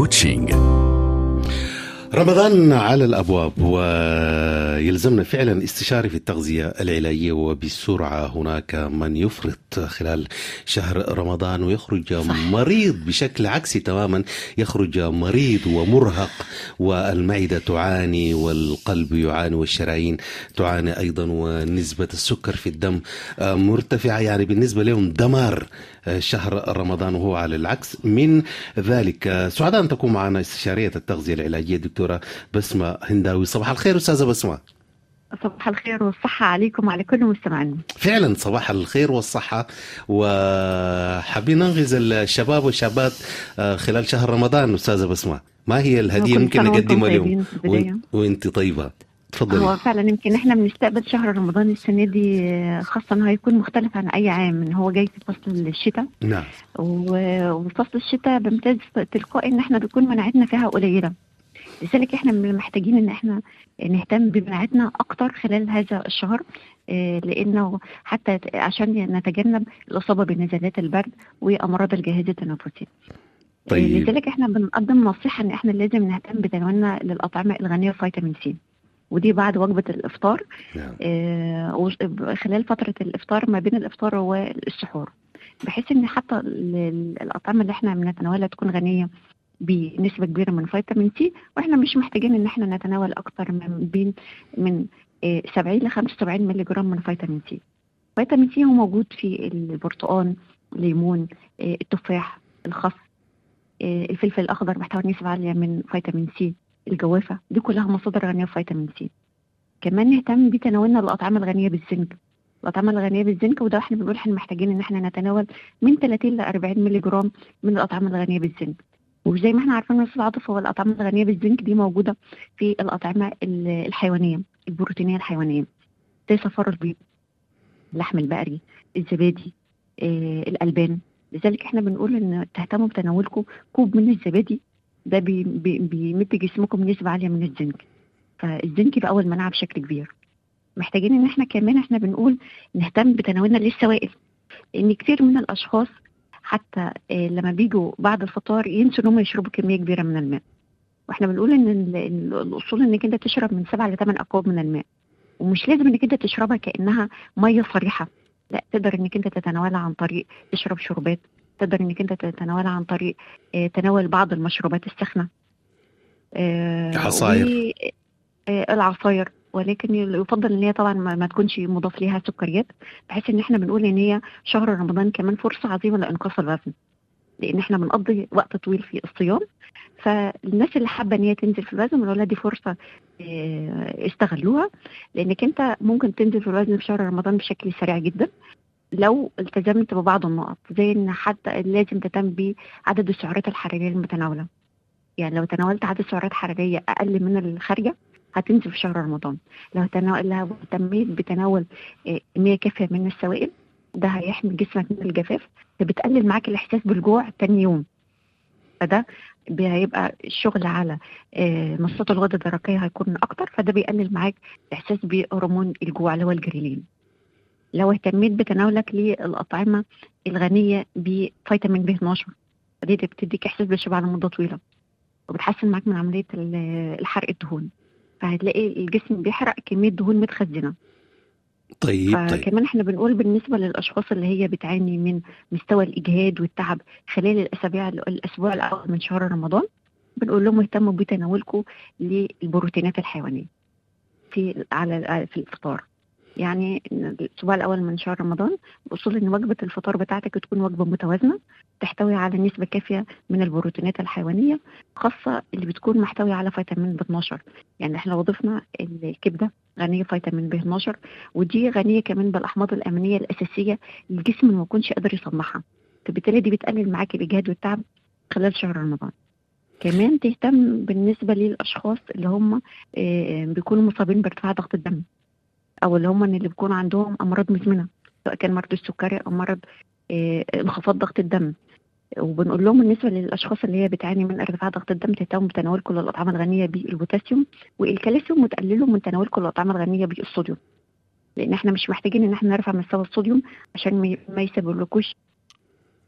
coaching. رمضان على الأبواب ويلزمنا فعلا استشاري في التغذية العلاجية وبسرعة هناك من يفرط خلال شهر رمضان ويخرج صح. مريض بشكل عكسي تماما. يخرج مريض ومرهق والمعدة تعاني والقلب يعاني والشرايين تعاني أيضا ونسبة السكر في الدم مرتفعة. يعني بالنسبة لهم دمار شهر رمضان وهو على العكس. من ذلك سعداء أن تكون معنا استشارية التغذية العلاجية دكتورة بسمة هنداوي. صباح الخير أستاذة بسمة. صباح الخير والصحة عليكم وعلى كل مستمعين فعلا صباح الخير والصحة. وحابين ننغز الشباب والشابات خلال شهر رمضان أستاذة بسمة. ما هي الهدية ممكن نقدمها لهم وانت طيبة. تفضلي. هو فعلا يمكن إحنا بنستقبل شهر رمضان السنة دي خاصة إنه هيكون مختلف عن أي عام. إن هو جاي في فصل الشتاء. نعم. وفصل الشتاء بيمتاز تلقائي إن إحنا بيكون مناعتنا فيها قليله لذلك إحنا محتاجين إن إحنا نهتم بمناعتنا أكتر خلال هذا الشهر لأنه حتى عشان نتجنب الإصابة بنزلات البرد وأمراض الجهاز التنفسي طيب. لذلك إحنا بنقدم نصيحة إن إحنا لازم نهتم بتناولنا للأطعمة الغنية بفيتامين سي ودي بعد وجبة الإفطار نعم. آه خلال فترة الإفطار ما بين الإفطار والسحور بحيث إن حتى الأطعمة اللي إحنا بنتناولها تكون غنية بنسبة كبيرة من فيتامين سي وإحنا مش محتاجين إن إحنا نتناول أكتر من بين من 70 ل 75 مللي جرام من فيتامين سي. فيتامين سي هو موجود في البرتقال الليمون التفاح الخس الفلفل الأخضر محتوى نسبة عالية من فيتامين سي الجوافة دي كلها مصادر غنية بفيتامين سي. كمان نهتم بتناولنا الأطعمة الغنية بالزنك. الأطعمة الغنية بالزنك وده إحنا بنقول إحنا محتاجين إن إحنا نتناول من 30 ل 40 مللي جرام من الأطعمة الغنية بالزنك. وزي ما إحنا عارفين نص العاطفه والاطعمه الغنية بالزنك دي موجودة في الأطعمة الحيوانية البروتينية الحيوانية. زي صفار البيض اللحم البقري الزبادي آه، الألبان. لذلك إحنا بنقول إن تهتموا بتناولكم كوب من الزبادي ده بي بي بيمد جسمكم نسبة عالية من الزنك. فالزنك بيقوي المناعة بشكل كبير. محتاجين إن إحنا كمان إحنا بنقول نهتم بتناولنا للسوائل لأن كتير من الأشخاص حتى آه، لما بيجوا بعد الفطار ينسوا إن هم يشربوا كمية كبيرة من الماء. وإحنا بنقول إن ال- ال- الأصول إنك أنت تشرب من سبعة لثمان اكواب من الماء. ومش لازم إنك أنت تشربها كأنها مية صريحة. لأ تقدر إنك أنت تتناولها عن طريق تشرب شربات تقدر إنك أنت تتناولها عن طريق آه، تناول بعض المشروبات الساخنة. آه، عصاير. و- آه، العصاير. ولكن يفضل إن هي طبعا ما تكونش مضاف ليها سكريات بحيث إن إحنا بنقول إن هي شهر رمضان كمان فرصة عظيمة لإنقاص الوزن. لأن إحنا بنقضي وقت طويل في الصيام. فالناس اللي حابة إن هي تنزل في الوزن بنقول دي فرصة آه، استغلوها. لأنك أنت ممكن تنزل في الوزن في شهر رمضان بشكل سريع جدا لو التزمت ببعض النقط. زي إن حتى لازم تهتم بعدد السعرات الحرارية المتناولة. يعني لو تناولت عدد سعرات حراريه أقل من الخارجة هتنزل في شهر رمضان. لو تناول لو اهتميت بتناول آه، كميه كافية من السوائل ده هيحمي جسمك من الجفاف ده بتقلل معاك الإحساس بالجوع تاني يوم. فده بي- هيبقى الشغل على آه، مصاصات الغدة الدرقية هيكون أكتر فده بيقلل معاك الإحساس بهرمون الجوع اللي هو الجريلين. لو اهتميت بتناولك للأطعمة الغنية بفيتامين ب 12 دي بتديك إحساس بالشبع لمدة طويلة وبتحسن معاك من عملية الحرق الدهون. فهتلاقي الجسم بيحرق كمية دهون متخزنة. طيب طيب. فكمان إحنا بنقول بالنسبة للأشخاص اللي هي بتعاني من مستوى الإجهاد والتعب خلال الأسابيع الأسبوع الأول من شهر رمضان بنقول لهم اهتموا بتناولكم للبروتينات الحيوانية في على في الفطار يعني الأسبوع الأول من شهر رمضان بأصول إن وجبة الفطار بتاعتك تكون وجبة متوازنة تحتوي على نسبة كافية من البروتينات الحيوانية خاصة اللي بتكون محتويه على فيتامين ب 12 يعني إحنا لو ضفنا الكبدة غنية فيتامين ب 12 ودي غنية كمان بالأحماض الأمينية الأساسية الجسم ما يكونش قادر يصنعها فبالتالي دي بتقلل معاك الإجهاد والتعب خلال شهر رمضان. كمان تهتم بالنسبة للأشخاص اللي هم آه، بيكونوا مصابين بارتفاع ضغط الدم. أو اللي هم اللي بيكون عندهم أمراض مزمنه سواء كان مرض السكري أو مرض آه، انخفاض ضغط الدم. وبنقول لهم بالنسبة للأشخاص اللي هي بتعاني من ارتفاع ضغط الدم تهتموا بتناولكم للاطعمه الغنية بالبوتاسيوم والكالسيوم وتقللوا من تناولكم للاطعمه الغنية بالصوديوم لأن إحنا مش محتاجين إن إحنا نرفع مستوى الصوديوم عشان ما- يسببلكوش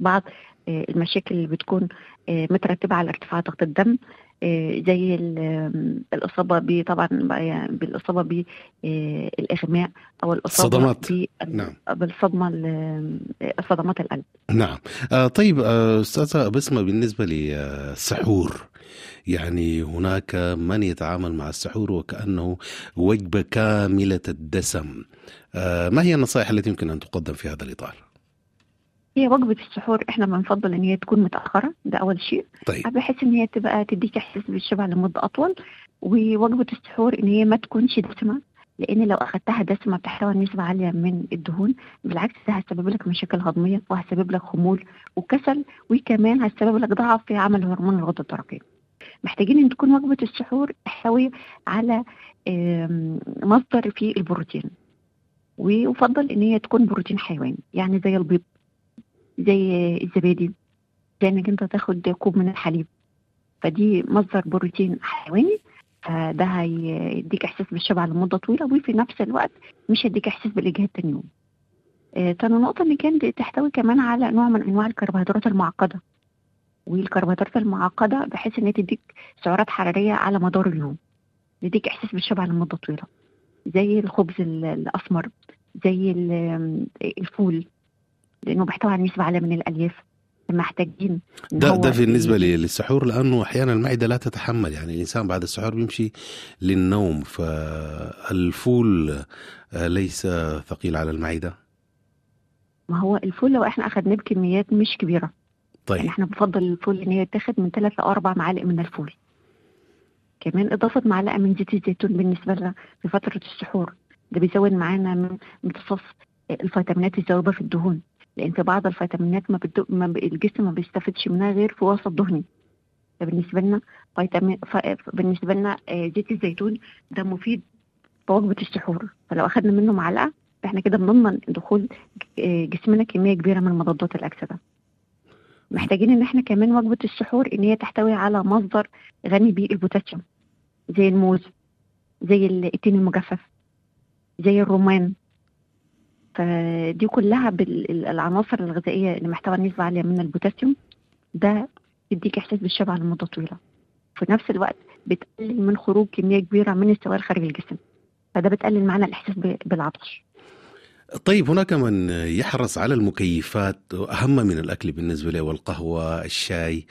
بعض المشاكل اللي بتكون آه، مترتبة على ارتفاع ضغط الدم آه، زي ال- الإصابة طبعا بقى- بالإصابة بالاغماء أو الإصابة صدمات. نعم. بالصدمة ال- صدمات القلب نعم آه طيب آه أستاذة بسمة بالنسبة للسحور يعني هناك من يتعامل مع السحور وكأنه وجبة كاملة الدسم آه ما هي النصائح التي يمكن أن تقدم في هذا الإطار؟ هي وجبة السحور إحنا بنفضل إن هي تكون متأخرة ده أول شيء. طيب. بحيث إن هي تبقى تديك احساس بالشبع لمدة أطول. ووجبة السحور إن هي ما تكونش دسمة لأن لو أخدتها دسمة بتحتوي نسبة عالية من الدهون. بالعكس ده هتسبب لك مشاكل هضمية وهتسبب لك خمول وكسل وكمان هتسبب لك ضعف في عمل هرمون الغدة الدرقيه محتاجين إن تكون وجبة السحور تحتوي على مصدر فيه البروتين. ويفضل إن هي تكون بروتين حيواني يعني زي البيض. زي الزبادي زي انك أنت تاخد كوب من الحليب. فدي مصدر بروتين حيواني فده هيديك إحساس بالشبع لمدة طويلة وفي نفس الوقت مش هيديك إحساس بالإجهاد تاني يوم. آه، تاني نقطة إن كانت تحتوي كمان على نوع من أنواع الكربوهيدرات المعقدة. والكربوهيدرات المعقدة بحيث إن هي تديك سعرات حرارية على مدار اليوم. تديك إحساس بالشبع لمدة طويلة. زي الخبز ال- الأسمر زي ال- الفول. لأنه بيحتوي على نسبة عالية من الألياف محتاجين ده ده بالنسبة لي- للسحور لأنه أحيانا المعدة لا تتحمل. يعني الإنسان بعد السحور بيمشي للنوم فالفول آه، ليس ثقيل على المعدة. ما هو الفول لو إحنا أخدناه بكميات مش يعني طيب. إحنا بنفضل الفول إن هي تاخد من ثلاث لأربع معالق من الفول. كمان إضافة معلقة من زيت الزيتون بالنسبة لنا في فتره السحور. ده بيزود معانا من امتصاص الفيتامينات الذايبة في الدهون. لأن في بعض الفيتامينات ما, بتدو... ما ب... الجسم ما بيستفدش منها غير في وسط دهني فبالنسبة لنا فيتامين ف... بالنسبة لنا آه، زيت الزيتون ده مفيد في وجبة السحور. فلو أخدنا منه معلقة إحنا كده بنضمن دخول آه، جسمنا كمية كبيرة من مضادات الأكسدة. محتاجين إن إحنا كمان وجبة السحور إن هي تحتوي على مصدر غني بالبوتاسيوم زي الموز زي التين المجفف زي الرمان فدي كلها بالعناصر الغذائية اللي محتوى نسبه عالية من البوتاسيوم ده يديك إحساس بالشبع لمدة طويلة. في نفس الوقت بتقلل من خروج كمية كبيرة من السوائل خارج الجسم. فده بتقلل معانا الإحساس بالعطش. طيب هناك من يحرص على المكيفات أهم من الأكل بالنسبة له والقهوة الشاي.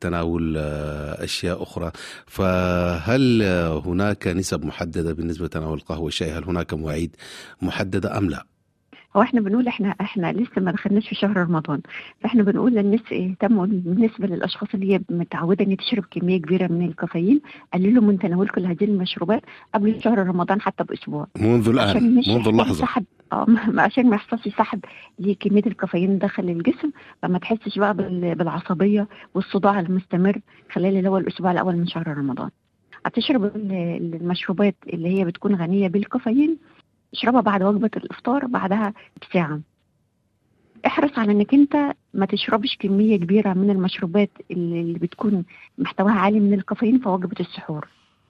تناول آه، أشياء أخرى. فهل هناك نسب محددة بالنسبة لتناول القهوة والشاي؟ هل هناك مواعيد محددة أم لا؟ هو إحنا بنقول إحنا إحنا لسه ما دخلناش في شهر رمضان. فاحنا بنقول للناس اهتموا بالنسبة للأشخاص اللي هي متعودة إن تشرب كمية كبيرة من الكافيين قللوا من تناولكم لهذه المشروبات قبل شهر رمضان حتى بأسبوع. منذ مش منذ يحصل اللحظة. سحب. آه ما- عشان ما يحصلش سحب لكمية الكافيين داخل الجسم فما تحسش بقى بال- بالعصبية والصداع المستمر خلال اللي هو الأسبوع الأول من شهر رمضان. هتشرب ال- المشروبات اللي هي بتكون غنية بالكافيين اشربها بعد وجبة الإفطار بعدها بساعة. احرص على إنك أنت ما تشربش كمية كبيرة من المشروبات اللي بتكون محتواها عالي من الكافيين في وجبة السحور.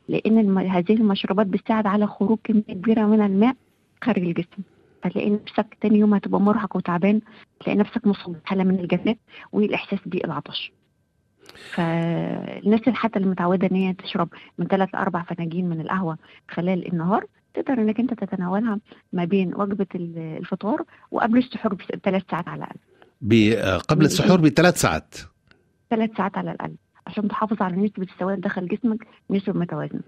لأن هذه المشروبات بتساعد على خروج كمية كبيرة من الماء خارج الجسم. هتلاقي نفسك تاني يوم هتبقى مرهق وتعبان تلاقي نفسك مصاب بحاله من الجفاف والإحساس بالعطش. فالناس حتى اللي متعوده إن هي تشرب من ثلاث لأربع فناجين من القهوة خلال النهار تقدر إنك أنت تتناولها ما بين وجبة ال- الفطار وقبل السحور بثلاث ساعات على الأقل. آه، قبل السحور بثلاث ساعات. ثلاث ساعات على الأقل عشان تحافظ على نسبة السوائل داخل جسمك نسبة متوازنة.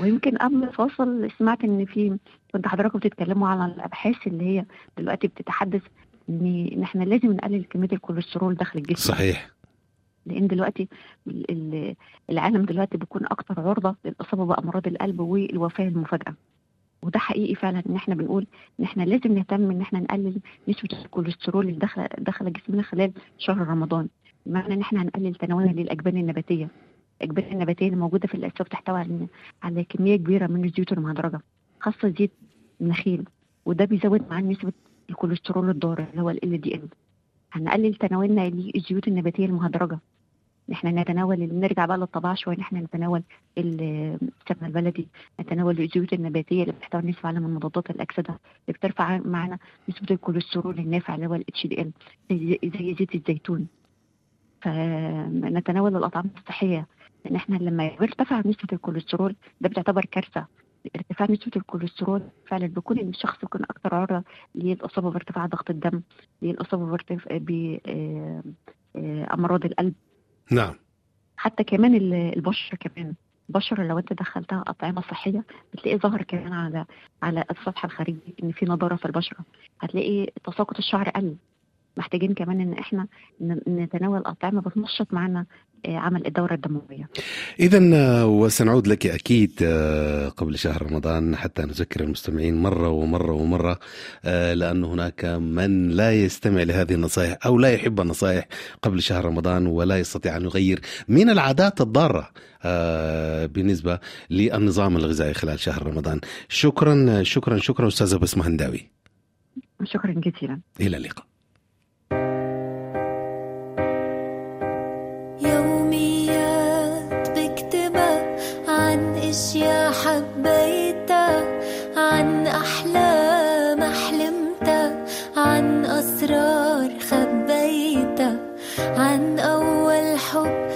ويمكن قبل الفاصل سمعت إن في كنت حضراتكم بتتكلموا على الأبحاث اللي هي دلوقتي بتتحدث إن ان إحنا لازم نقلل كمية الكوليسترول داخل الجسم. صحيح. لأن دلوقتي ال- ال- العالم دلوقتي بيكون أكتر عرضة للإصابة بأمراض القلب والوفاة المفاجئه وده حقيقي فعلا إن إحنا بنقول إن إحنا لازم نهتم إن إحنا نقلل نسبة الكوليسترول اللي داخله داخلة جسمنا خلال شهر رمضان. بمعنى إن إحنا هنقلل تناولنا للأجبان النباتية. الأجبان النباتية اللي موجودة في الأسواق بتحتوي على على كمية كبيرة من الزيوت المهدرجة خاصة زيت النخيل. وده بيزود معاه نسبة الكوليسترول الضار اللي هو LDL. هنقلل تناولنا للزيوت النباتية المهدرجة. ان إحنا نتناول نرجع بقى للطبيعه شوية. ان إحنا نتناول السمنه البلدي نتناول الزيوت النباتية اللي بتحتوي نسبه عاليه من مضادات الأكسدة اللي بترفع معانا نسبة الكوليسترول النافع اللي هو ال HDL زي زيت الزيتون. فنتناول الأطعمة الصحية. لأن إحنا لما يرتفع نسبة الكوليسترول ده بتعتبر كارثة. ارتفاع نسبة الكوليسترول فعلا بيكون الشخص يكون أكثر عرضة للإصابة بارتفاع ضغط الدم للإصابة بارتفاع بامراض القلب. نعم. حتى كمان البشرة كمان. البشرة لو انت دخلتها أطعمة صحية بتلاقي ظهر كمان على على السطح الخارجي إن في نضارة في البشرة. هتلاقي تساقط الشعر قل. محتاجين كمان إن إحنا نتناول أطعمة بتنشط معنا آه، عمل الدورة الدموية. اذا آه، وسنعود لك أكيد آه، قبل شهر رمضان حتى نذكر المستمعين مرة ومرة ومرة لأن هناك من لا يستمع لهذه النصائح أو لا يحب النصائح قبل شهر رمضان ولا يستطيع أن يغير من العادات الضارة بالنسبة للنظام الغذائي خلال شهر رمضان. شكرا شكرا شكرا أستاذة بسمة هنداوي. شكرا جزيلا. إلى اللقاء. أسرار خبيتها عن أول حب